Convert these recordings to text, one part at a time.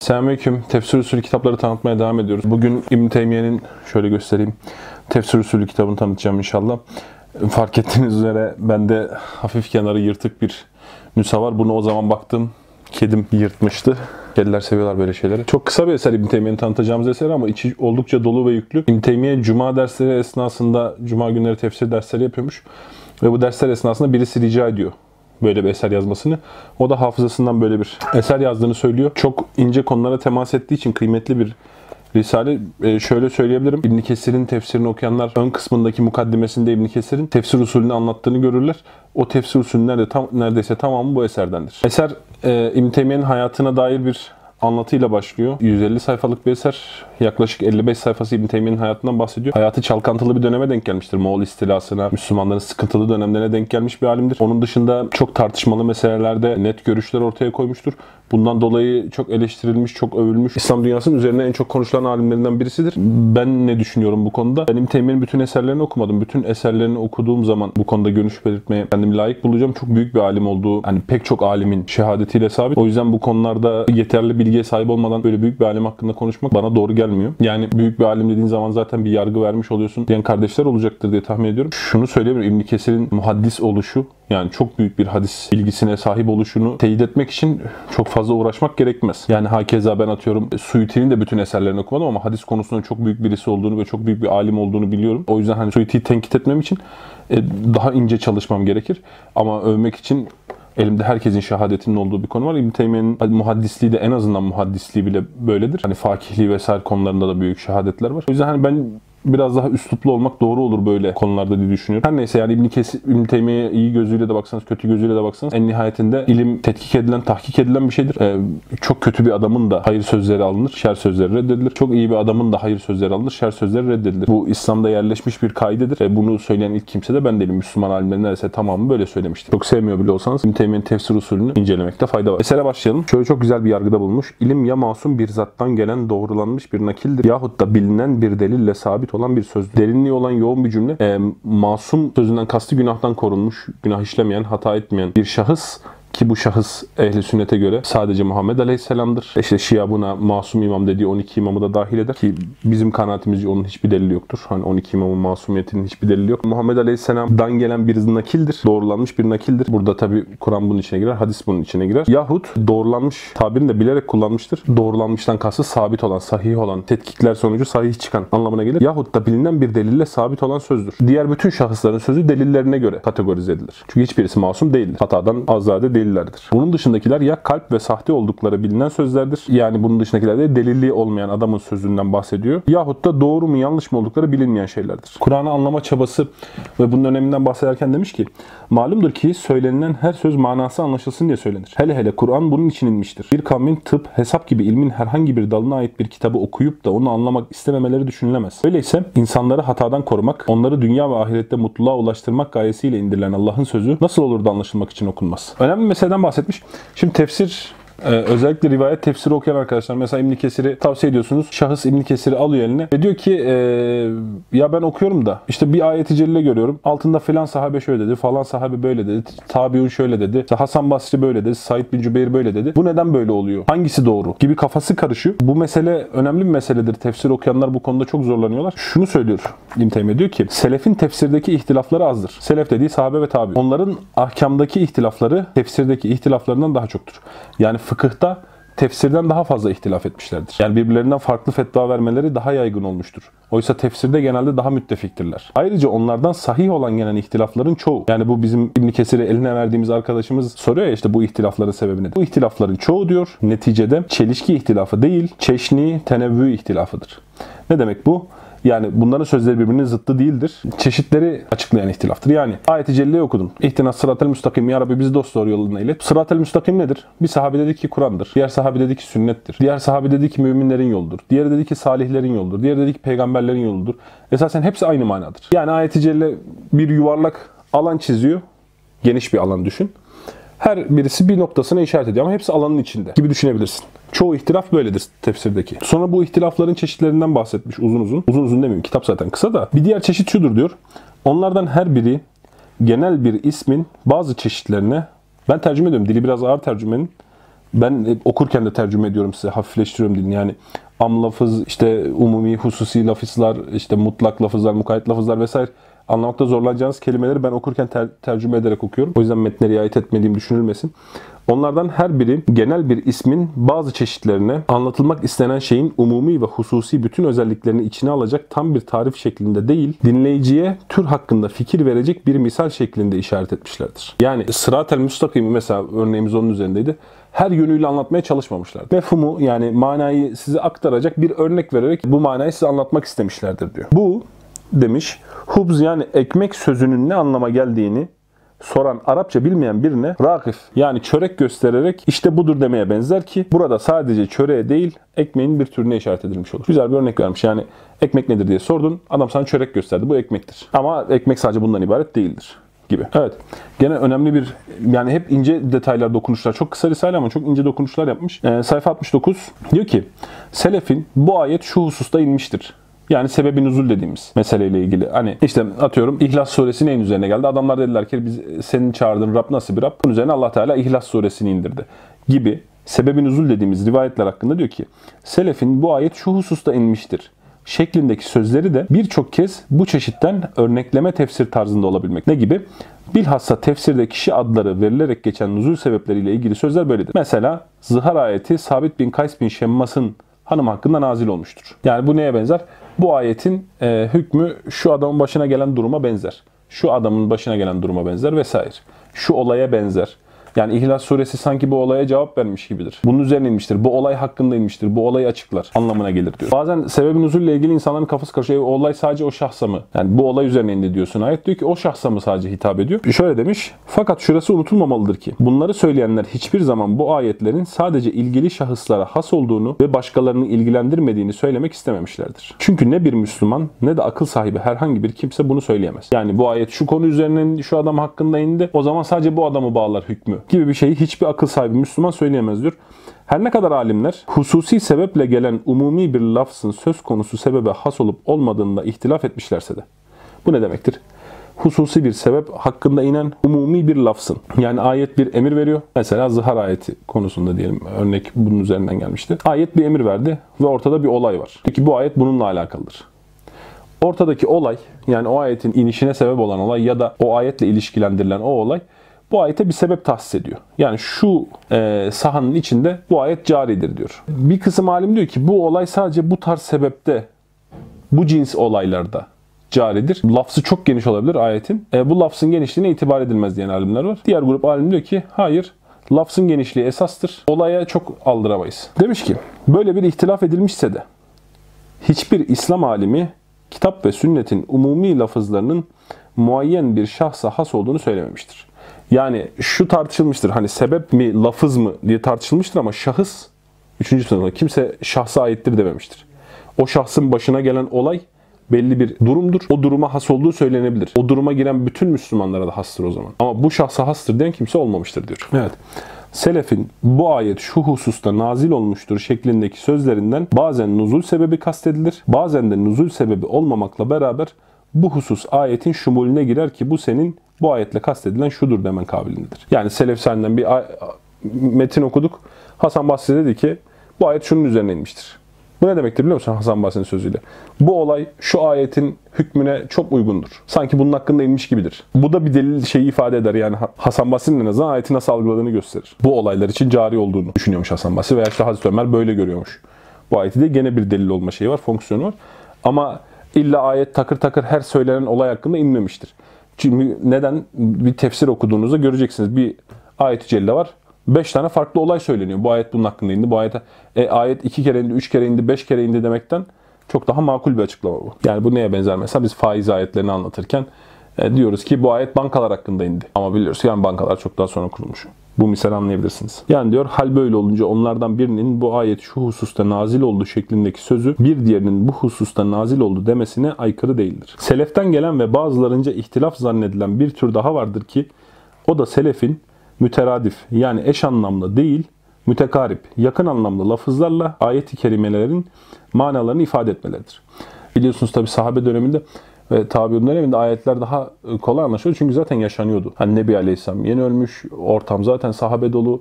Selamünaleyküm. Tefsir usulü kitapları tanıtmaya devam ediyoruz. Bugün İbn Teymiye'nin şöyle göstereyim. Tefsir usulü kitabını tanıtacağım inşallah. Fark ettiğiniz üzere bende hafif kenarı yırtık bir nüsa var. Bunu o zaman baktım kedim yırtmıştı. Kediler seviyorlar böyle şeyleri. Çok kısa bir eser İbn Teymiye'nin tanıtacağımız eser ama içi oldukça dolu ve yüklü. İbn Teymiye cuma dersleri esnasında cuma günleri tefsir dersleri yapıyormuş. Ve bu dersler esnasında birisi rica ediyor böyle bir eser yazmasını. O da hafızasından böyle bir eser yazdığını söylüyor. Çok ince konulara temas ettiği için kıymetli bir Risale e, şöyle söyleyebilirim. İbn Kesir'in tefsirini okuyanlar ön kısmındaki mukaddimesinde İbn Kesir'in tefsir usulünü anlattığını görürler. O tefsir usulü de tam, neredeyse tamamı bu eserdendir. Eser e, İbn Teymiye'nin hayatına dair bir anlatıyla başlıyor. 150 sayfalık bir eser. Yaklaşık 55 sayfası İbn Teymiye'nin hayatından bahsediyor. Hayatı çalkantılı bir döneme denk gelmiştir. Moğol istilasına, Müslümanların sıkıntılı dönemlerine denk gelmiş bir alimdir. Onun dışında çok tartışmalı meselelerde net görüşler ortaya koymuştur. Bundan dolayı çok eleştirilmiş, çok övülmüş. İslam dünyasının üzerine en çok konuşulan alimlerinden birisidir. Ben ne düşünüyorum bu konuda? Ben İbn Teymiye'nin bütün eserlerini okumadım. Bütün eserlerini okuduğum zaman bu konuda görüş belirtmeye kendimi layık bulacağım. Çok büyük bir alim olduğu, hani pek çok alimin şehadetiyle sabit. O yüzden bu konularda yeterli bilgiye sahip olmadan böyle büyük bir alim hakkında konuşmak bana doğru gelmiyor. Yani büyük bir alim dediğin zaman zaten bir yargı vermiş oluyorsun diyen kardeşler olacaktır diye tahmin ediyorum. Şunu söyleyebilirim. İbn Kesir'in muhaddis oluşu yani çok büyük bir hadis bilgisine sahip oluşunu teyit etmek için çok fazla uğraşmak gerekmez. Yani hakeza ben atıyorum Suyuti'nin de bütün eserlerini okumadım ama hadis konusunda çok büyük birisi olduğunu ve çok büyük bir alim olduğunu biliyorum. O yüzden hani Suyuti'yi tenkit etmem için e, daha ince çalışmam gerekir. Ama övmek için elimde herkesin şehadetinin olduğu bir konu var. İbn Teymiye'nin muhaddisliği de en azından muhaddisliği bile böyledir. Hani fakihliği vesaire konularında da büyük şehadetler var. O yüzden hani ben biraz daha üsluplu olmak doğru olur böyle konularda diye düşünüyorum. Her neyse yani İbn, Kes İbn Teymiye'ye iyi gözüyle de baksanız, kötü gözüyle de baksanız en nihayetinde ilim tetkik edilen, tahkik edilen bir şeydir. Ee, çok kötü bir adamın da hayır sözleri alınır, şer sözleri reddedilir. Çok iyi bir adamın da hayır sözleri alınır, şer sözleri reddedilir. Bu İslam'da yerleşmiş bir kaidedir. Ee, bunu söyleyen ilk kimse de ben değilim. Müslüman alimlerin neredeyse tamamı böyle söylemiştir. Çok sevmiyor bile olsanız İbn Teymiye'nin tefsir usulünü incelemekte fayda var. Esere başlayalım. Şöyle çok güzel bir yargıda bulmuş. İlim ya masum bir zattan gelen doğrulanmış bir nakildir yahut da bilinen bir delille sabit olan bir söz. Derinliği olan yoğun bir cümle. E, masum sözünden kastı günahtan korunmuş, günah işlemeyen, hata etmeyen bir şahıs ki bu şahıs ehli sünnete göre sadece Muhammed Aleyhisselam'dır. İşte Şia buna masum imam dediği 12 imamı da dahil eder ki bizim kanaatimizce onun hiçbir delili yoktur. Hani 12 imamın masumiyetinin hiçbir delili yok. Muhammed Aleyhisselam'dan gelen bir nakildir. Doğrulanmış bir nakildir. Burada tabi Kur'an bunun içine girer, hadis bunun içine girer. Yahut doğrulanmış tabirini de bilerek kullanmıştır. Doğrulanmıştan kastı sabit olan, sahih olan, tetkikler sonucu sahih çıkan anlamına gelir. Yahut da bilinen bir delille sabit olan sözdür. Diğer bütün şahısların sözü delillerine göre kategorize edilir. Çünkü hiçbirisi masum değildir. Hatadan azade değil delillerdir. Bunun dışındakiler ya kalp ve sahte oldukları bilinen sözlerdir. Yani bunun dışındakiler de delilli olmayan adamın sözünden bahsediyor. Yahut da doğru mu yanlış mı oldukları bilinmeyen şeylerdir. Kur'an'ı anlama çabası ve bunun öneminden bahsederken demiş ki malumdur ki söylenilen her söz manası anlaşılsın diye söylenir. Hele hele Kur'an bunun için inmiştir. Bir kavmin tıp, hesap gibi ilmin herhangi bir dalına ait bir kitabı okuyup da onu anlamak istememeleri düşünülemez. Öyleyse insanları hatadan korumak, onları dünya ve ahirette mutluluğa ulaştırmak gayesiyle indirilen Allah'ın sözü nasıl olur da anlaşılmak için okunmaz? Önemli meseleden bahsetmiş. Şimdi tefsir ee, özellikle rivayet tefsiri okuyan arkadaşlar mesela İbn Kesir'i tavsiye ediyorsunuz. Şahıs İbn Kesir'i alıyor eline ve diyor ki e, ya ben okuyorum da işte bir ayeti celile görüyorum. Altında filan sahabe şöyle dedi, falan sahabe böyle dedi, tabiun şöyle dedi, işte Hasan Basri böyle dedi, Said bin Cübeyr böyle dedi. Bu neden böyle oluyor? Hangisi doğru? Gibi kafası karışıyor. Bu mesele önemli bir meseledir. Tefsir okuyanlar bu konuda çok zorlanıyorlar. Şunu söylüyor İbn Teymiye diyor ki selefin tefsirdeki ihtilafları azdır. Selef dediği sahabe ve tabi. Onların ahkamdaki ihtilafları tefsirdeki ihtilaflarından daha çoktur. Yani fıkıhta tefsirden daha fazla ihtilaf etmişlerdir. Yani birbirlerinden farklı fetva vermeleri daha yaygın olmuştur. Oysa tefsirde genelde daha müttefiktirler. Ayrıca onlardan sahih olan gelen ihtilafların çoğu. Yani bu bizim İbn Kesir'i eline verdiğimiz arkadaşımız soruyor ya işte bu ihtilafların sebebi nedir? Bu ihtilafların çoğu diyor neticede çelişki ihtilafı değil, çeşni, tenevvü ihtilafıdır. Ne demek bu? Yani bunların sözleri birbirinin zıttı değildir. Çeşitleri açıklayan ihtilaftır. Yani ayet-i celleyi okudun. İhtinas sıratel müstakim. Ya Rabbi bizi dost doğru yoluna ilet. Sıratel müstakim nedir? Bir sahabe dedi ki Kur'an'dır. Diğer sahabe dedi ki sünnettir. Diğer sahabe dedi ki müminlerin yoludur. Diğeri dedi ki salihlerin yoludur. Diğeri dedi ki peygamberlerin yoludur. Esasen hepsi aynı manadır. Yani ayet-i celle bir yuvarlak alan çiziyor. Geniş bir alan düşün. Her birisi bir noktasına işaret ediyor ama hepsi alanın içinde gibi düşünebilirsin. Çoğu ihtilaf böyledir tefsirdeki. Sonra bu ihtilafların çeşitlerinden bahsetmiş uzun uzun. Uzun uzun demeyeyim kitap zaten kısa da. Bir diğer çeşit şudur diyor. Onlardan her biri genel bir ismin bazı çeşitlerine ben tercüme ediyorum. Dili biraz ağır tercümenin. Ben okurken de tercüme ediyorum size, hafifleştiriyorum dilini. Yani am lafız, işte umumi, hususi lafızlar, işte mutlak lafızlar, mukayyet lafızlar vesaire anlamakta zorlanacağınız kelimeleri ben okurken ter- tercüme ederek okuyorum. O yüzden metne riayet etmediğim düşünülmesin. Onlardan her biri genel bir ismin bazı çeşitlerine anlatılmak istenen şeyin umumi ve hususi bütün özelliklerini içine alacak tam bir tarif şeklinde değil, dinleyiciye tür hakkında fikir verecek bir misal şeklinde işaret etmişlerdir. Yani sırat-el müstakimi mesela örneğimiz onun üzerindeydi. Her yönüyle anlatmaya çalışmamışlar. Mefhumu yani manayı size aktaracak bir örnek vererek bu manayı size anlatmak istemişlerdir diyor. Bu demiş hubz yani ekmek sözünün ne anlama geldiğini soran Arapça bilmeyen birine rakif yani çörek göstererek işte budur demeye benzer ki burada sadece çöreğe değil ekmeğin bir türüne işaret edilmiş olur. Güzel bir örnek vermiş. Yani ekmek nedir diye sordun. Adam sana çörek gösterdi. Bu ekmektir. Ama ekmek sadece bundan ibaret değildir gibi. Evet. Gene önemli bir yani hep ince detaylar dokunuşlar. Çok kısa risale ama çok ince dokunuşlar yapmış. Ee, sayfa 69 diyor ki Selefin bu ayet şu hususta inmiştir. Yani sebebi nuzul dediğimiz meseleyle ilgili. Hani işte atıyorum İhlas suresi neyin üzerine geldi? Adamlar dediler ki biz senin çağırdığın Rab nasıl bir Rab? Bunun üzerine Allah Teala İhlas suresini indirdi. Gibi sebebi nuzul dediğimiz rivayetler hakkında diyor ki Selefin bu ayet şu hususta inmiştir şeklindeki sözleri de birçok kez bu çeşitten örnekleme tefsir tarzında olabilmek. Ne gibi? Bilhassa tefsirde kişi adları verilerek geçen nuzul sebepleriyle ilgili sözler böyledir. Mesela zihar ayeti Sabit bin Kays bin Şemmas'ın hanım hakkında nazil olmuştur. Yani bu neye benzer? Bu ayetin e, hükmü şu adamın başına gelen duruma benzer. Şu adamın başına gelen duruma benzer vesaire. Şu olaya benzer. Yani İhlas suresi sanki bu olaya cevap vermiş gibidir. Bunun üzerine inmiştir. Bu olay hakkında inmiştir. Bu olayı açıklar anlamına gelir diyor. Bazen sebebin nuzulle ilgili insanların kafası karışıyor. O olay sadece o şahsa mı? Yani bu olay üzerine indi diyorsun. Ayet diyor ki o şahsa mı sadece hitap ediyor? Şöyle demiş. Fakat şurası unutulmamalıdır ki bunları söyleyenler hiçbir zaman bu ayetlerin sadece ilgili şahıslara has olduğunu ve başkalarını ilgilendirmediğini söylemek istememişlerdir. Çünkü ne bir Müslüman ne de akıl sahibi herhangi bir kimse bunu söyleyemez. Yani bu ayet şu konu üzerine şu adam hakkında indi. O zaman sadece bu adamı bağlar hükmü gibi bir şeyi hiçbir akıl sahibi Müslüman söyleyemez diyor. Her ne kadar alimler hususi sebeple gelen umumi bir lafzın söz konusu sebebe has olup olmadığında ihtilaf etmişlerse de. Bu ne demektir? Hususi bir sebep hakkında inen umumi bir lafzın. Yani ayet bir emir veriyor. Mesela zihar ayeti konusunda diyelim örnek bunun üzerinden gelmişti. Ayet bir emir verdi ve ortada bir olay var. Peki bu ayet bununla alakalıdır. Ortadaki olay yani o ayetin inişine sebep olan olay ya da o ayetle ilişkilendirilen o olay bu ayete bir sebep tahsis ediyor. Yani şu e, sahanın içinde bu ayet caridir diyor. Bir kısım alim diyor ki bu olay sadece bu tarz sebepte, bu cins olaylarda caridir. Lafzı çok geniş olabilir ayetin. E, bu lafzın genişliğine itibar edilmez diyen alimler var. Diğer grup alim diyor ki hayır lafzın genişliği esastır. Olaya çok aldıramayız. Demiş ki böyle bir ihtilaf edilmişse de hiçbir İslam alimi kitap ve sünnetin umumi lafızlarının muayyen bir şahsa has olduğunu söylememiştir. Yani şu tartışılmıştır. Hani sebep mi, lafız mı diye tartışılmıştır ama şahıs üçüncü sınıfta kimse şahsa aittir dememiştir. O şahsın başına gelen olay belli bir durumdur. O duruma has olduğu söylenebilir. O duruma giren bütün Müslümanlara da hastır o zaman. Ama bu şahsa hastır diyen kimse olmamıştır diyor. Evet. Selefin bu ayet şu hususta nazil olmuştur şeklindeki sözlerinden bazen nuzul sebebi kastedilir, bazen de nuzul sebebi olmamakla beraber bu husus ayetin şumulüne girer ki bu senin bu ayetle kastedilen şudur demen kabilindedir. Yani Selef senden bir metin okuduk. Hasan Basri dedi ki bu ayet şunun üzerine inmiştir. Bu ne demektir biliyor musun Hasan Basri'nin sözüyle? Bu olay şu ayetin hükmüne çok uygundur. Sanki bunun hakkında inmiş gibidir. Bu da bir delil şeyi ifade eder. Yani Hasan Basri'nin en azından ayeti nasıl algıladığını gösterir. Bu olaylar için cari olduğunu düşünüyormuş Hasan Basri veya işte Hazreti Ömer böyle görüyormuş. Bu ayeti de gene bir delil olma şeyi var, fonksiyonu var. Ama illa ayet takır takır her söylenen olay hakkında inmemiştir. Çünkü neden? Bir tefsir okuduğunuzda göreceksiniz. Bir ayet-i celle var. Beş tane farklı olay söyleniyor. Bu ayet bunun hakkında indi. Bu ayet, e, ayet iki kere indi, üç kere indi, beş kere indi demekten çok daha makul bir açıklama bu. Yani bu neye benzer? Mesela biz faiz ayetlerini anlatırken e, diyoruz ki bu ayet bankalar hakkında indi. Ama biliyoruz yani bankalar çok daha sonra kurulmuş. Bu misal anlayabilirsiniz. Yani diyor hal böyle olunca onlardan birinin bu ayet şu hususta nazil oldu şeklindeki sözü bir diğerinin bu hususta nazil oldu demesine aykırı değildir. Seleften gelen ve bazılarınca ihtilaf zannedilen bir tür daha vardır ki o da selefin müteradif yani eş anlamlı değil mütekarip, yakın anlamlı lafızlarla ayet-i kerimelerin manalarını ifade etmeleridir. Biliyorsunuz tabi sahabe döneminde ve tabiun döneminde ayetler daha kolay anlaşılıyor çünkü zaten yaşanıyordu. Hani Nebi Aleyhisselam yeni ölmüş, ortam zaten sahabe dolu,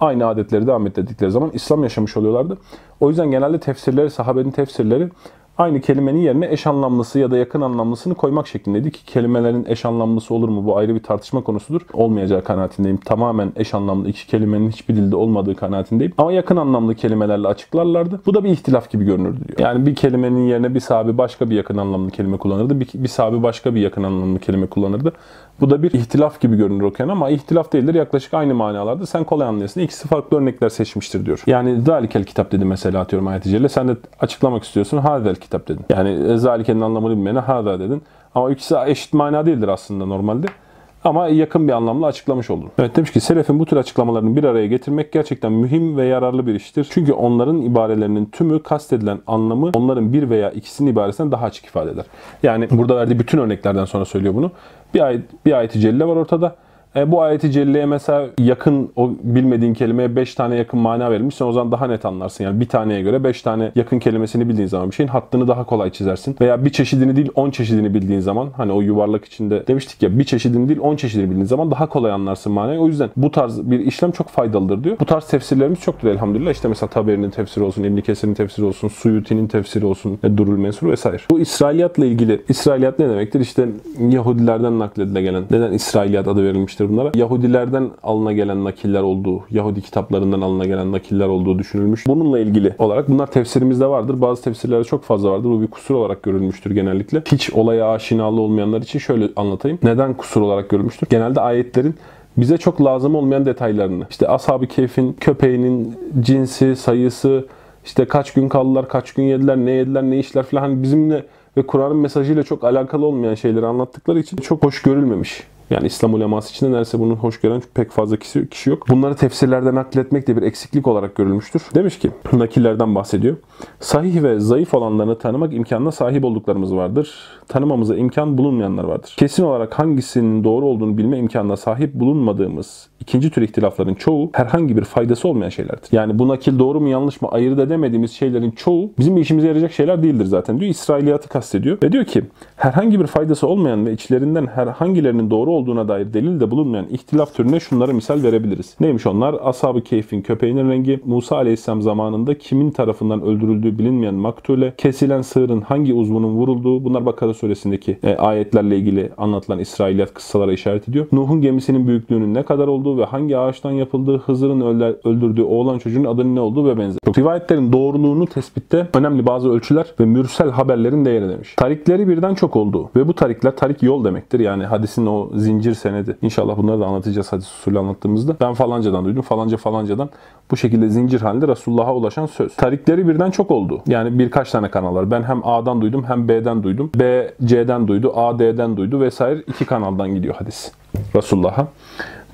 aynı adetleri devam ettirdikleri zaman İslam yaşamış oluyorlardı. O yüzden genelde tefsirleri, sahabenin tefsirleri aynı kelimenin yerine eş anlamlısı ya da yakın anlamlısını koymak şeklindeydi ki kelimelerin eş anlamlısı olur mu bu ayrı bir tartışma konusudur. Olmayacağı kanaatindeyim. Tamamen eş anlamlı iki kelimenin hiçbir dilde olmadığı kanaatindeyim. Ama yakın anlamlı kelimelerle açıklarlardı. Bu da bir ihtilaf gibi görünürdü diyor. Yani bir kelimenin yerine bir sahabi başka bir yakın anlamlı kelime kullanırdı. Bir, bir sahabi başka bir yakın anlamlı kelime kullanırdı. Bu da bir ihtilaf gibi görünür okuyan ama ihtilaf değildir. Yaklaşık aynı manalarda. Sen kolay anlayasın. İkisi farklı örnekler seçmiştir diyor. Yani zalikel kitap dedi mesela atıyorum ayet-i celle. Sen de açıklamak istiyorsun. Hadel kitap dedin. Yani zalikenin anlamını bilmeyene hada dedin. Ama ikisi eşit mana değildir aslında normalde. Ama yakın bir anlamla açıklamış oldun. Evet demiş ki Selef'in bu tür açıklamalarını bir araya getirmek gerçekten mühim ve yararlı bir iştir. Çünkü onların ibarelerinin tümü kastedilen anlamı onların bir veya ikisinin ibaresinden daha açık ifade eder. Yani burada verdiği bütün örneklerden sonra söylüyor bunu. Bir ayet, bir ayet-i celle var ortada. E, bu ayeti celleye mesela yakın o bilmediğin kelimeye 5 tane yakın mana verilmiş. Sen o zaman daha net anlarsın. Yani bir taneye göre 5 tane yakın kelimesini bildiğin zaman bir şeyin hattını daha kolay çizersin. Veya bir çeşidini değil 10 çeşidini bildiğin zaman hani o yuvarlak içinde demiştik ya bir çeşidini değil 10 çeşidini bildiğin zaman daha kolay anlarsın manayı. O yüzden bu tarz bir işlem çok faydalıdır diyor. Bu tarz tefsirlerimiz çoktur elhamdülillah. İşte mesela Taberi'nin tefsiri olsun, İbn Kesir'in tefsiri olsun, Suyuti'nin tefsiri olsun, e, Durul Mensur vesaire. Bu İsrailiyatla ilgili İsrailiyat ne demektir? İşte Yahudilerden nakledile gelen. Neden İsrailiyat adı verilmiştir bunlara? Yahudilerden alına gelen nakiller olduğu, Yahudi kitaplarından alına gelen nakiller olduğu düşünülmüş. Bununla ilgili olarak bunlar tefsirimizde vardır. Bazı tefsirlerde çok fazla vardır. Bu bir kusur olarak görülmüştür genellikle. Hiç olaya aşinalı olmayanlar için şöyle anlatayım. Neden kusur olarak görülmüştür? Genelde ayetlerin bize çok lazım olmayan detaylarını. İşte ashab-ı keyfin köpeğinin cinsi, sayısı, işte kaç gün kaldılar, kaç gün yediler, ne yediler, ne işler falan hani bizimle ve Kur'an'ın mesajıyla çok alakalı olmayan şeyleri anlattıkları için çok hoş görülmemiş. Yani İslam uleması içinde neredeyse bunun hoş gören pek fazla kişi, kişi yok. Bunları tefsirlerde nakletmek de bir eksiklik olarak görülmüştür. Demiş ki, nakillerden bahsediyor. Sahih ve zayıf olanlarını tanımak imkanına sahip olduklarımız vardır. Tanımamıza imkan bulunmayanlar vardır. Kesin olarak hangisinin doğru olduğunu bilme imkanına sahip bulunmadığımız ikinci tür ihtilafların çoğu herhangi bir faydası olmayan şeylerdir. Yani bu nakil doğru mu yanlış mı ayırt edemediğimiz şeylerin çoğu bizim işimize yarayacak şeyler değildir zaten diyor. İsrailiyatı kastediyor. Ve diyor ki herhangi bir faydası olmayan ve içlerinden herhangilerinin doğru olduğuna dair delil de bulunmayan ihtilaf türüne şunlara misal verebiliriz. Neymiş onlar? Ashab-ı Keyf'in köpeğinin rengi, Musa Aleyhisselam zamanında kimin tarafından öldürüldüğü bilinmeyen maktule, kesilen sığırın hangi uzvunun vurulduğu, bunlar Bakara suresindeki e, ayetlerle ilgili anlatılan İsrailiyat kıssalara işaret ediyor. Nuh'un gemisinin büyüklüğünün ne kadar olduğu ve hangi ağaçtan yapıldığı, Hızır'ın öldürdüğü oğlan çocuğun adının ne olduğu ve benzeri. Rivayetlerin doğruluğunu tespitte önemli bazı ölçüler ve mürsel haberlerin değeri demiş. Tarikleri birden çok olduğu ve bu tarikler tarik yol demektir. Yani hadisin o zincir senedi. İnşallah bunları da anlatacağız hadis usulü anlattığımızda. Ben falancadan duydum, falanca falancadan bu şekilde zincir halinde Resulullah'a ulaşan söz. Tarikleri birden çok oldu. Yani birkaç tane kanallar. Ben hem A'dan duydum hem B'den duydum. B C'den duydu, A D'den duydu vesaire iki kanaldan gidiyor hadis Resulullah'a.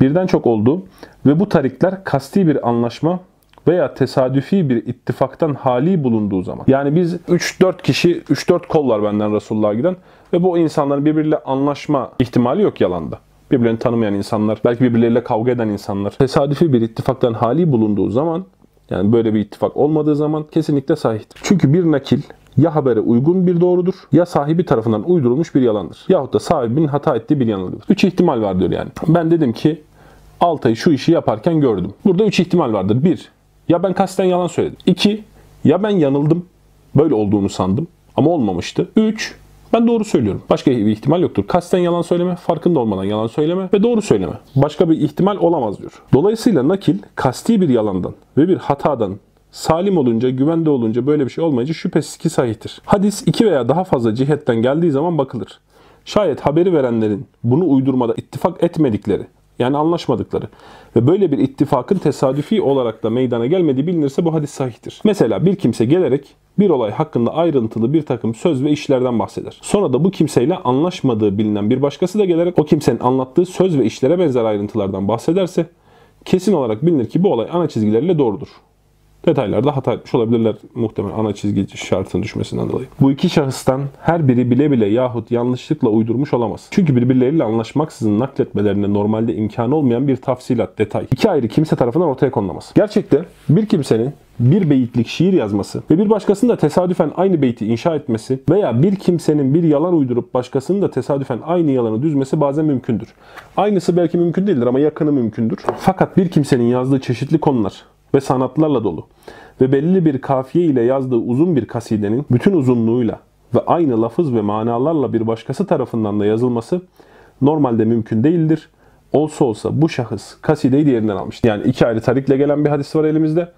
Birden çok oldu ve bu tarikler kasti bir anlaşma veya tesadüfi bir ittifaktan hali bulunduğu zaman. Yani biz 3-4 kişi, 3-4 kol var benden Resulullah'a giden ve bu insanların birbiriyle anlaşma ihtimali yok yalanda. Birbirlerini tanımayan insanlar, belki birbirleriyle kavga eden insanlar. Tesadüfi bir ittifaktan hali bulunduğu zaman, yani böyle bir ittifak olmadığı zaman kesinlikle sahihtir. Çünkü bir nakil ya habere uygun bir doğrudur ya sahibi tarafından uydurulmuş bir yalandır. Yahut da sahibinin hata ettiği bir yanılgıdır. Üç ihtimal var diyor yani. Ben dedim ki Altay'ı şu işi yaparken gördüm. Burada üç ihtimal vardır. Bir, ya ben kasten yalan söyledim. İki, ya ben yanıldım. Böyle olduğunu sandım ama olmamıştı. Üç, ben doğru söylüyorum. Başka bir ihtimal yoktur. Kasten yalan söyleme, farkında olmadan yalan söyleme ve doğru söyleme. Başka bir ihtimal olamaz diyor. Dolayısıyla nakil kasti bir yalandan ve bir hatadan salim olunca, güvende olunca böyle bir şey olmayınca şüphesiz ki sahihtir. Hadis iki veya daha fazla cihetten geldiği zaman bakılır. Şayet haberi verenlerin bunu uydurmada ittifak etmedikleri yani anlaşmadıkları ve böyle bir ittifakın tesadüfi olarak da meydana gelmediği bilinirse bu hadis sahihtir. Mesela bir kimse gelerek bir olay hakkında ayrıntılı bir takım söz ve işlerden bahseder. Sonra da bu kimseyle anlaşmadığı bilinen bir başkası da gelerek o kimsenin anlattığı söz ve işlere benzer ayrıntılardan bahsederse kesin olarak bilinir ki bu olay ana çizgileriyle doğrudur. Detaylarda hata etmiş olabilirler muhtemelen ana çizgi şartının düşmesinden dolayı. Bu iki şahıstan her biri bile bile yahut yanlışlıkla uydurmuş olamaz. Çünkü birbirleriyle anlaşmaksızın nakletmelerine normalde imkanı olmayan bir tafsilat, detay. iki ayrı kimse tarafından ortaya konulamaz. Gerçekte bir kimsenin bir beyitlik şiir yazması ve bir başkasının da tesadüfen aynı beyti inşa etmesi veya bir kimsenin bir yalan uydurup başkasının da tesadüfen aynı yalanı düzmesi bazen mümkündür. Aynısı belki mümkün değildir ama yakını mümkündür. Fakat bir kimsenin yazdığı çeşitli konular ve sanatlarla dolu ve belli bir kafiye ile yazdığı uzun bir kasidenin bütün uzunluğuyla ve aynı lafız ve manalarla bir başkası tarafından da yazılması normalde mümkün değildir. Olsa olsa bu şahıs kasideyi diğerinden almıştır. Yani iki ayrı tarikle gelen bir hadis var elimizde.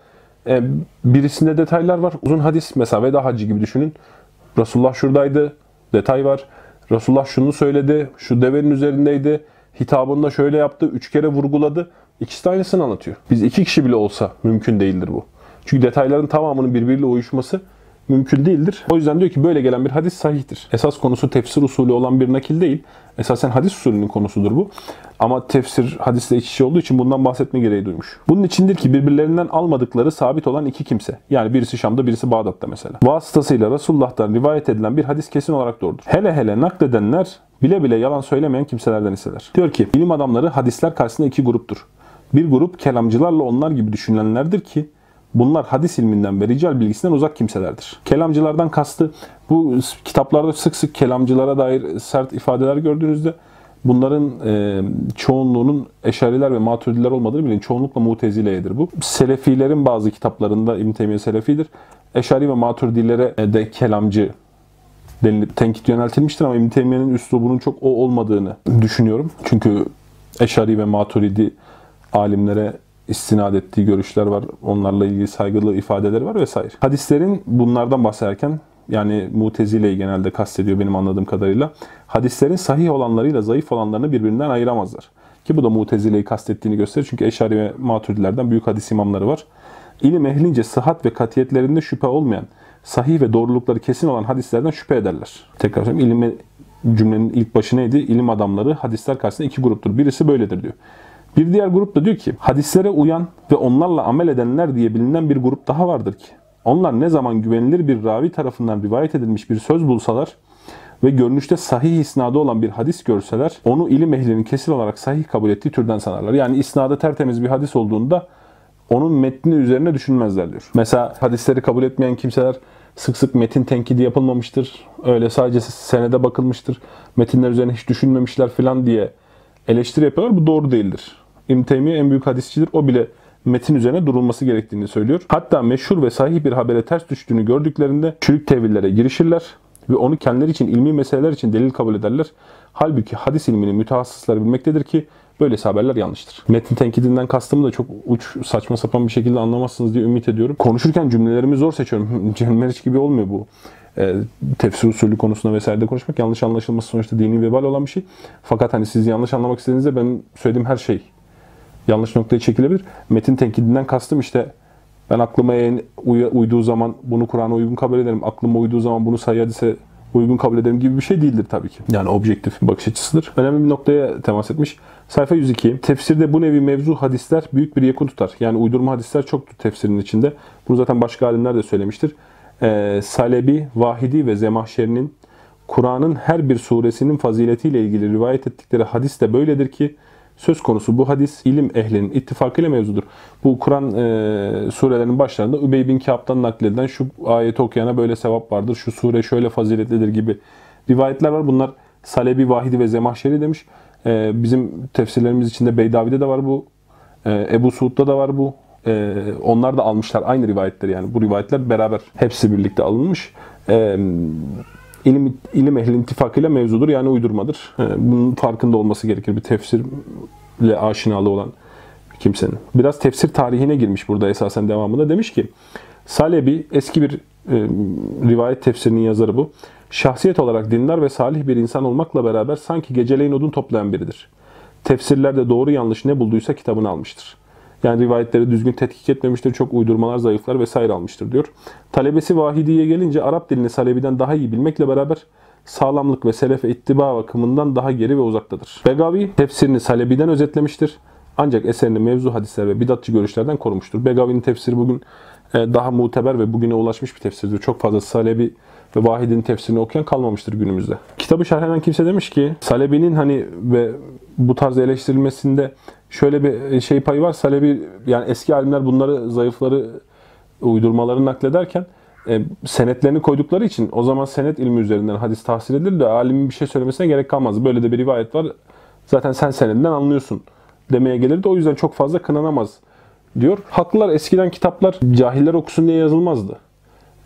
E, birisinde detaylar var. Uzun hadis mesela veda hacı gibi düşünün. Resulullah şuradaydı. Detay var. Resulullah şunu söyledi. Şu devenin üzerindeydi. Hitabında şöyle yaptı. Üç kere vurguladı. İkisi de aynısını anlatıyor. Biz iki kişi bile olsa mümkün değildir bu. Çünkü detayların tamamının birbiriyle uyuşması mümkün değildir. O yüzden diyor ki böyle gelen bir hadis sahihtir. Esas konusu tefsir usulü olan bir nakil değil. Esasen hadis usulünün konusudur bu. Ama tefsir hadisle iç içe olduğu için bundan bahsetme gereği duymuş. Bunun içindir ki birbirlerinden almadıkları sabit olan iki kimse. Yani birisi Şam'da birisi Bağdat'ta mesela. Vasıtasıyla Resulullah'tan rivayet edilen bir hadis kesin olarak doğrudur. Hele hele nakledenler bile bile yalan söylemeyen kimselerden iseler. Diyor ki bilim adamları hadisler karşısında iki gruptur. Bir grup kelamcılarla onlar gibi düşünenlerdir ki Bunlar hadis ilminden ve rical bilgisinden uzak kimselerdir. Kelamcılardan kastı bu kitaplarda sık sık kelamcılara dair sert ifadeler gördüğünüzde bunların e, çoğunluğunun eşariler ve maturidiler olmadığını bilin. Çoğunlukla mutezileyedir bu. Selefilerin bazı kitaplarında İbn Teymiye Selefidir. Eşari ve maturidilere de kelamcı denilip tenkit yöneltilmiştir ama İbn Teymiye'nin üslubunun çok o olmadığını düşünüyorum. Çünkü Eşari ve Maturidi alimlere istinad ettiği görüşler var. Onlarla ilgili saygılı ifadeleri var vesaire. Hadislerin bunlardan bahsederken yani Mutezile'yi genelde kastediyor benim anladığım kadarıyla. Hadislerin sahih olanlarıyla zayıf olanlarını birbirinden ayıramazlar. Ki bu da Mutezile'yi kastettiğini gösterir. Çünkü Eşari ve Maturidilerden büyük hadis imamları var. İlim ehlince sıhhat ve katiyetlerinde şüphe olmayan, sahih ve doğrulukları kesin olan hadislerden şüphe ederler. Tekrar söyleyeyim. İlim cümlenin ilk başı neydi? İlim adamları hadisler karşısında iki gruptur. Birisi böyledir diyor. Bir diğer grup da diyor ki hadislere uyan ve onlarla amel edenler diye bilinen bir grup daha vardır ki onlar ne zaman güvenilir bir ravi tarafından rivayet edilmiş bir söz bulsalar ve görünüşte sahih isnadı olan bir hadis görseler onu ilim ehlinin kesin olarak sahih kabul ettiği türden sanarlar. Yani isnadı tertemiz bir hadis olduğunda onun metni üzerine düşünmezler diyor. Mesela hadisleri kabul etmeyen kimseler sık sık metin tenkidi yapılmamıştır. Öyle sadece senede bakılmıştır. Metinler üzerine hiç düşünmemişler falan diye eleştiri yapıyorlar. Bu doğru değildir. İbn Teymiye en büyük hadisçidir. O bile metin üzerine durulması gerektiğini söylüyor. Hatta meşhur ve sahih bir habere ters düştüğünü gördüklerinde çürük tevillere girişirler ve onu kendileri için ilmi meseleler için delil kabul ederler. Halbuki hadis ilmini mütehassıslar bilmektedir ki böyle haberler yanlıştır. Metin tenkidinden kastımı da çok uç, saçma sapan bir şekilde anlamazsınız diye ümit ediyorum. Konuşurken cümlelerimi zor seçiyorum. Cem gibi olmuyor bu e, tefsir usulü konusunda vesairede konuşmak yanlış anlaşılması sonuçta dini vebal olan bir şey. Fakat hani siz yanlış anlamak istediğinizde benim söylediğim her şey yanlış noktaya çekilebilir. Metin tenkidinden kastım işte ben aklıma uyduğu zaman bunu Kur'an'a uygun kabul ederim. Aklıma uyduğu zaman bunu sayı hadise uygun kabul ederim gibi bir şey değildir tabii ki. Yani objektif bakış açısıdır. Önemli bir noktaya temas etmiş. Sayfa 102. Tefsirde bu nevi mevzu hadisler büyük bir yakın tutar. Yani uydurma hadisler çoktur tefsirin içinde. Bunu zaten başka alimler de söylemiştir. Ee, Salebi, Vahidi ve Zemahşeri'nin Kur'an'ın her bir suresinin faziletiyle ilgili rivayet ettikleri hadis de böyledir ki söz konusu bu hadis ilim ehlinin ittifakıyla mevzudur. Bu Kur'an e, surelerinin başlarında Übey bin Kâb'dan nakledilen şu ayeti okuyana böyle sevap vardır, şu sure şöyle faziletlidir gibi rivayetler var. Bunlar Salebi, Vahidi ve Zemahşeri demiş. E, bizim tefsirlerimiz içinde Beydavi'de de var bu. E, Ebu Suud'da da var bu. E, onlar da almışlar aynı rivayetleri yani. Bu rivayetler beraber hepsi birlikte alınmış. E, ilim, ilim ehli ittifakıyla mevzudur yani uydurmadır. Bunun farkında olması gerekir bir tefsirle aşinalığı olan kimsenin. Biraz tefsir tarihine girmiş burada esasen devamında. Demiş ki Salebi eski bir e, rivayet tefsirinin yazarı bu. Şahsiyet olarak dindar ve salih bir insan olmakla beraber sanki geceleyin odun toplayan biridir. Tefsirlerde doğru yanlış ne bulduysa kitabını almıştır. Yani rivayetleri düzgün tetkik etmemiştir. Çok uydurmalar, zayıflar vesaire almıştır diyor. Talebesi Vahidi'ye gelince Arap dilini Salebi'den daha iyi bilmekle beraber sağlamlık ve selefe ittiba bakımından daha geri ve uzaktadır. Begavi tefsirini Salebi'den özetlemiştir. Ancak eserini mevzu hadisler ve bidatçı görüşlerden korumuştur. Begavi'nin tefsiri bugün e, daha muteber ve bugüne ulaşmış bir tefsirdir. Çok fazla Salebi ve Vahid'in tefsirini okuyan kalmamıştır günümüzde. Kitabı şerh eden kimse demiş ki Salebi'nin hani ve bu tarz eleştirilmesinde şöyle bir şey payı var. Salebi yani eski alimler bunları zayıfları uydurmaları naklederken e, senetlerini koydukları için o zaman senet ilmi üzerinden hadis tahsil edilir de alimin bir şey söylemesine gerek kalmaz. Böyle de bir rivayet var. Zaten sen senedinden anlıyorsun demeye gelirdi. O yüzden çok fazla kınanamaz diyor. Haklılar eskiden kitaplar cahiller okusun diye yazılmazdı.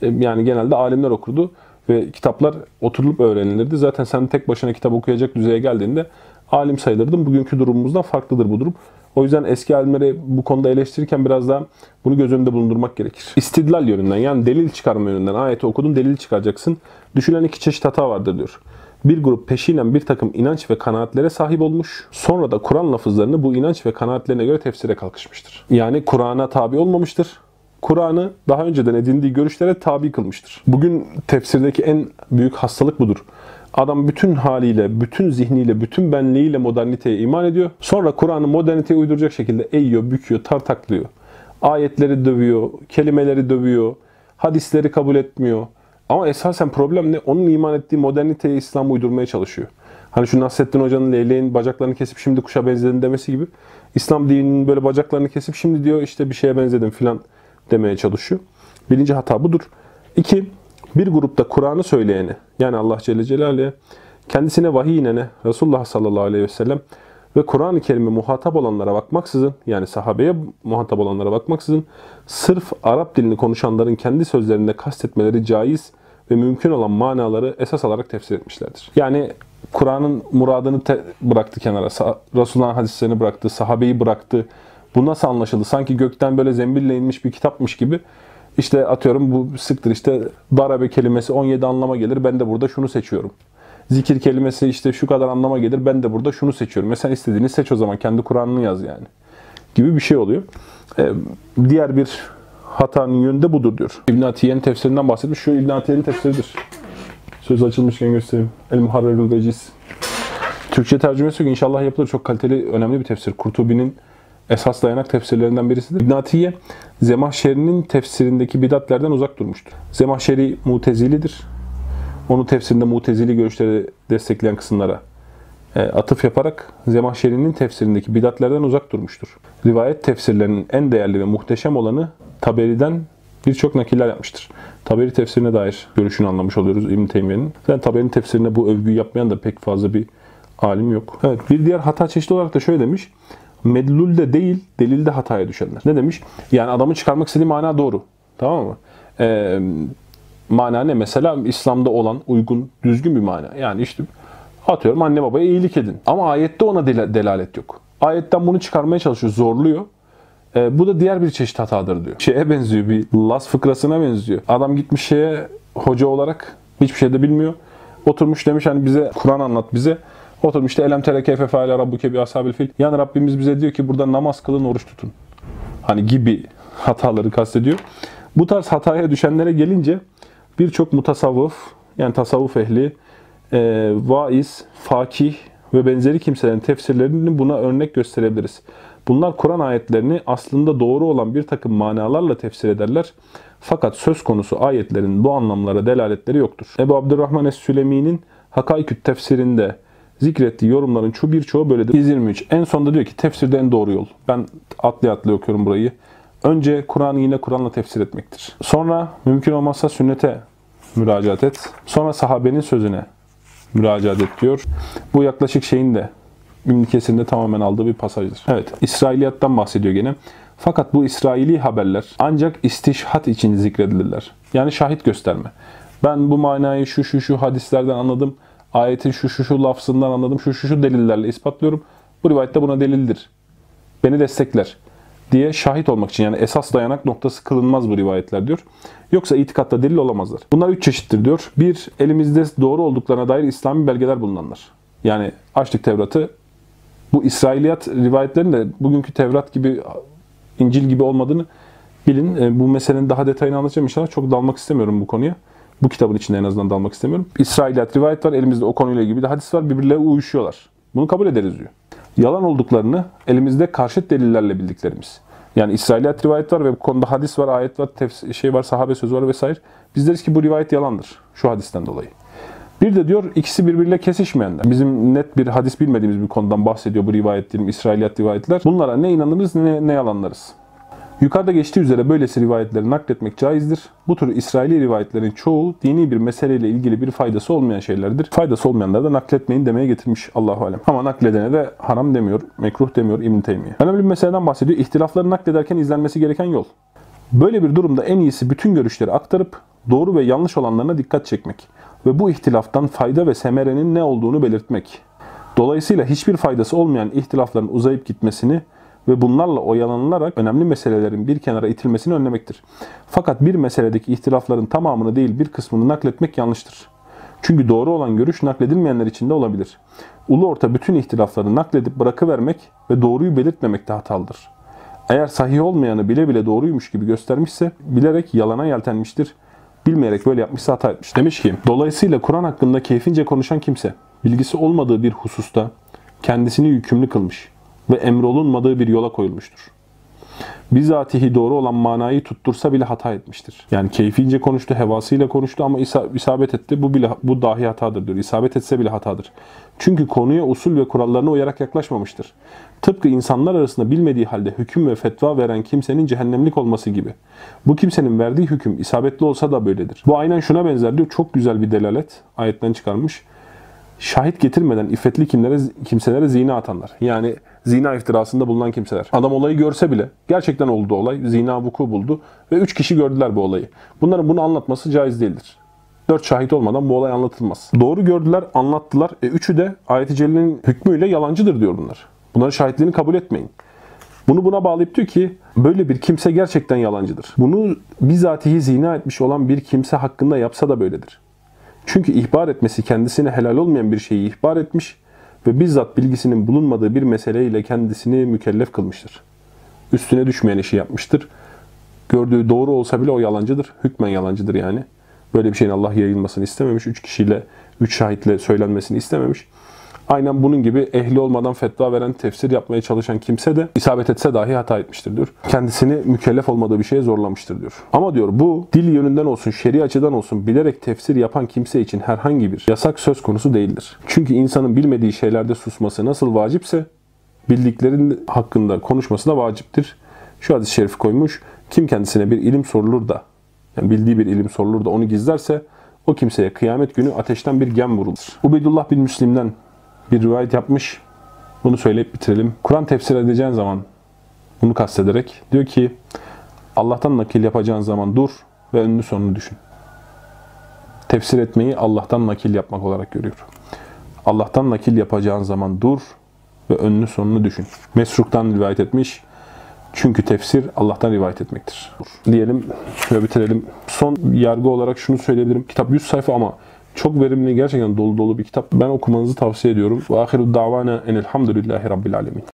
E, yani genelde alimler okurdu ve kitaplar oturulup öğrenilirdi. Zaten sen tek başına kitap okuyacak düzeye geldiğinde alim sayılırdın. Bugünkü durumumuzdan farklıdır bu durum. O yüzden eski alimleri bu konuda eleştirirken biraz daha bunu göz önünde bulundurmak gerekir. İstidlal yönünden yani delil çıkarma yönünden ayeti okudun delil çıkaracaksın. Düşülen iki çeşit hata vardır diyor. Bir grup peşinen bir takım inanç ve kanaatlere sahip olmuş. Sonra da Kur'an lafızlarını bu inanç ve kanaatlerine göre tefsire kalkışmıştır. Yani Kur'an'a tabi olmamıştır. Kur'an'ı daha önceden edindiği görüşlere tabi kılmıştır. Bugün tefsirdeki en büyük hastalık budur. Adam bütün haliyle, bütün zihniyle, bütün benliğiyle moderniteye iman ediyor. Sonra Kur'an'ı moderniteye uyduracak şekilde eğiyor, büküyor, tartaklıyor. Ayetleri dövüyor, kelimeleri dövüyor, hadisleri kabul etmiyor. Ama esasen problem ne? Onun iman ettiği moderniteye İslam uydurmaya çalışıyor. Hani şu Nasrettin Hoca'nın leyleğin bacaklarını kesip şimdi kuşa benzedin demesi gibi. İslam dininin böyle bacaklarını kesip şimdi diyor işte bir şeye benzedim filan demeye çalışıyor. Birinci hata budur. İki, bir grupta Kur'an'ı söyleyeni yani Allah Celle Celaluhu'ya kendisine vahiy inene Resulullah sallallahu aleyhi ve sellem ve Kur'an-ı Kerim'e muhatap olanlara bakmaksızın yani sahabeye muhatap olanlara bakmaksızın sırf Arap dilini konuşanların kendi sözlerinde kastetmeleri caiz ve mümkün olan manaları esas alarak tefsir etmişlerdir. Yani Kur'an'ın muradını bıraktı kenara, Resulullah'ın hadislerini bıraktı, sahabeyi bıraktı. Bu nasıl anlaşıldı? Sanki gökten böyle zembille inmiş bir kitapmış gibi işte atıyorum bu sıktır işte darabe kelimesi 17 anlama gelir. Ben de burada şunu seçiyorum. Zikir kelimesi işte şu kadar anlama gelir. Ben de burada şunu seçiyorum. Mesela istediğini seç o zaman. Kendi Kur'an'ını yaz yani. Gibi bir şey oluyor. Ee, diğer bir hatanın yönü de budur diyor. İbn Atiye'nin tefsirinden bahsetmiş. Şu İbn Atiye'nin tefsiridir. Söz açılmışken göstereyim. El Muharrerül Veciz. Türkçe tercümesi yok. İnşallah yapılır. Çok kaliteli, önemli bir tefsir. Kurtubi'nin esas dayanak tefsirlerinden birisidir. İbn Atiye, Zemahşeri'nin tefsirindeki bidatlerden uzak durmuştur. Zemahşeri mutezilidir. Onu tefsirinde mutezili görüşleri destekleyen kısımlara e, atıf yaparak Zemahşeri'nin tefsirindeki bidatlerden uzak durmuştur. Rivayet tefsirlerinin en değerli ve muhteşem olanı Taberi'den birçok nakiller yapmıştır. Taberi tefsirine dair görüşünü anlamış oluyoruz İbn Teymiye'nin. Zaten Taberi'nin tefsirine bu övgüyü yapmayan da pek fazla bir alim yok. Evet, bir diğer hata çeşidi olarak da şöyle demiş medlulde değil, delilde hataya düşenler. Ne demiş? Yani adamın çıkarmak istediği mana doğru. Tamam mı? Ee, mana ne? Mesela İslam'da olan uygun, düzgün bir mana. Yani işte atıyorum anne babaya iyilik edin. Ama ayette ona del delalet yok. Ayetten bunu çıkarmaya çalışıyor, zorluyor. Ee, bu da diğer bir çeşit hatadır diyor. Şeye benziyor, bir Las fıkrasına benziyor. Adam gitmiş şeye hoca olarak hiçbir şey de bilmiyor. Oturmuş demiş hani bize Kur'an anlat bize. Oturmuş işte elem tere keyfe feale rabbuke bi ashabil fil. Yani Rabbimiz bize diyor ki burada namaz kılın, oruç tutun. Hani gibi hataları kastediyor. Bu tarz hataya düşenlere gelince birçok mutasavvıf yani tasavvuf ehli, e, vaiz, fakih ve benzeri kimselerin tefsirlerini buna örnek gösterebiliriz. Bunlar Kur'an ayetlerini aslında doğru olan bir takım manalarla tefsir ederler. Fakat söz konusu ayetlerin bu anlamlara delaletleri yoktur. Ebu Abdurrahman Es-Sülemi'nin Hakayküt tefsirinde zikrettiği yorumların çoğu birçoğu böyledir. 123. En sonunda diyor ki tefsirde en doğru yol. Ben atlı atlı okuyorum burayı. Önce Kur'an'ı yine Kur'an'la tefsir etmektir. Sonra mümkün olmazsa sünnete müracaat et. Sonra sahabenin sözüne müracaat et diyor. Bu yaklaşık şeyin de İbn tamamen aldığı bir pasajdır. Evet, İsrailiyattan bahsediyor gene. Fakat bu İsraili haberler ancak istişhat için zikredilirler. Yani şahit gösterme. Ben bu manayı şu şu şu hadislerden anladım ayetin şu şu şu lafzından anladım, şu şu şu delillerle ispatlıyorum. Bu rivayette buna delildir. Beni destekler diye şahit olmak için yani esas dayanak noktası kılınmaz bu rivayetler diyor. Yoksa itikatta delil olamazlar. Bunlar üç çeşittir diyor. Bir, elimizde doğru olduklarına dair İslami belgeler bulunanlar. Yani açtık Tevrat'ı. Bu İsrailiyat rivayetlerin de bugünkü Tevrat gibi, İncil gibi olmadığını bilin. E, bu meselenin daha detayını anlatacağım inşallah. Çok dalmak istemiyorum bu konuya. Bu kitabın içinde en azından dalmak istemiyorum. İsrailiyat rivayet var. Elimizde o konuyla ilgili bir de hadis var. Birbirleri uyuşuyorlar. Bunu kabul ederiz diyor. Yalan olduklarını elimizde karşıt delillerle bildiklerimiz. Yani İsrailiyat rivayet var ve bu konuda hadis var, ayet var, tefsir, şey var, sahabe sözü var vesaire. Biz deriz ki bu rivayet yalandır şu hadisten dolayı. Bir de diyor ikisi birbiriyle kesişmeyenler. Bizim net bir hadis bilmediğimiz bir konudan bahsediyor bu rivayet diyelim, İsrailiyat rivayetler. Bunlara ne inanırız ne, ne yalanlarız. Yukarıda geçtiği üzere böylesi rivayetleri nakletmek caizdir. Bu tür İsraili rivayetlerin çoğu dini bir meseleyle ilgili bir faydası olmayan şeylerdir. Faydası olmayanları da nakletmeyin demeye getirmiş Allahu alem. Ama nakledene de haram demiyor, mekruh demiyor İbn Teymiye. Önemli bir meseleden bahsediyor. İhtilafları naklederken izlenmesi gereken yol. Böyle bir durumda en iyisi bütün görüşleri aktarıp doğru ve yanlış olanlarına dikkat çekmek ve bu ihtilaftan fayda ve semerenin ne olduğunu belirtmek. Dolayısıyla hiçbir faydası olmayan ihtilafların uzayıp gitmesini ve bunlarla oyalanılarak önemli meselelerin bir kenara itilmesini önlemektir. Fakat bir meseledeki ihtilafların tamamını değil bir kısmını nakletmek yanlıştır. Çünkü doğru olan görüş nakledilmeyenler için de olabilir. Ulu orta bütün ihtilafları nakledip bırakıvermek ve doğruyu belirtmemek de hatalıdır. Eğer sahih olmayanı bile bile doğruymuş gibi göstermişse bilerek yalana yeltenmiştir. Bilmeyerek böyle yapmışsa hata etmiş. Demiş ki, dolayısıyla Kur'an hakkında keyfince konuşan kimse, bilgisi olmadığı bir hususta kendisini yükümlü kılmış ve emrolunmadığı bir yola koyulmuştur. Bizatihi doğru olan manayı tuttursa bile hata etmiştir. Yani keyfince konuştu, hevasıyla konuştu ama isabet etti. Bu bile bu dahi hatadır diyor. İsabet etse bile hatadır. Çünkü konuya usul ve kurallarına uyarak yaklaşmamıştır. Tıpkı insanlar arasında bilmediği halde hüküm ve fetva veren kimsenin cehennemlik olması gibi. Bu kimsenin verdiği hüküm isabetli olsa da böyledir. Bu aynen şuna benzer diyor. Çok güzel bir delalet ayetten çıkarmış şahit getirmeden iffetli kimlere, kimselere zina atanlar. Yani zina iftirasında bulunan kimseler. Adam olayı görse bile gerçekten oldu olay. Zina vuku buldu ve üç kişi gördüler bu olayı. Bunların bunu anlatması caiz değildir. Dört şahit olmadan bu olay anlatılmaz. Doğru gördüler, anlattılar. E üçü de ayet-i celle'nin hükmüyle yalancıdır diyor bunlar. Bunların şahitliğini kabul etmeyin. Bunu buna bağlayıp diyor ki böyle bir kimse gerçekten yalancıdır. Bunu bizatihi zina etmiş olan bir kimse hakkında yapsa da böyledir. Çünkü ihbar etmesi kendisine helal olmayan bir şeyi ihbar etmiş ve bizzat bilgisinin bulunmadığı bir meseleyle kendisini mükellef kılmıştır. Üstüne düşmeyen işi yapmıştır. Gördüğü doğru olsa bile o yalancıdır. Hükmen yalancıdır yani. Böyle bir şeyin Allah yayılmasını istememiş. Üç kişiyle, üç şahitle söylenmesini istememiş. Aynen bunun gibi ehli olmadan fetva veren, tefsir yapmaya çalışan kimse de isabet etse dahi hata etmiştir diyor. Kendisini mükellef olmadığı bir şeye zorlamıştır diyor. Ama diyor bu dil yönünden olsun, şer'i açıdan olsun bilerek tefsir yapan kimse için herhangi bir yasak söz konusu değildir. Çünkü insanın bilmediği şeylerde susması nasıl vacipse bildiklerin hakkında konuşması da vaciptir. Şu hadis-i şerif koymuş. Kim kendisine bir ilim sorulur da, yani bildiği bir ilim sorulur da onu gizlerse o kimseye kıyamet günü ateşten bir gem vurulur. Ubeydullah bin Müslim'den bir rivayet yapmış. Bunu söyleyip bitirelim. Kur'an tefsir edeceğin zaman bunu kastederek diyor ki Allah'tan nakil yapacağın zaman dur ve önünü sonunu düşün. Tefsir etmeyi Allah'tan nakil yapmak olarak görüyor. Allah'tan nakil yapacağın zaman dur ve önünü sonunu düşün. Mesruk'tan rivayet etmiş. Çünkü tefsir Allah'tan rivayet etmektir. Diyelim ve bitirelim. Son yargı olarak şunu söyleyebilirim. Kitap 100 sayfa ama çok verimli, gerçekten dolu dolu bir kitap. Ben okumanızı tavsiye ediyorum. Ve ahiru davana enelhamdülillahi rabbil alemin.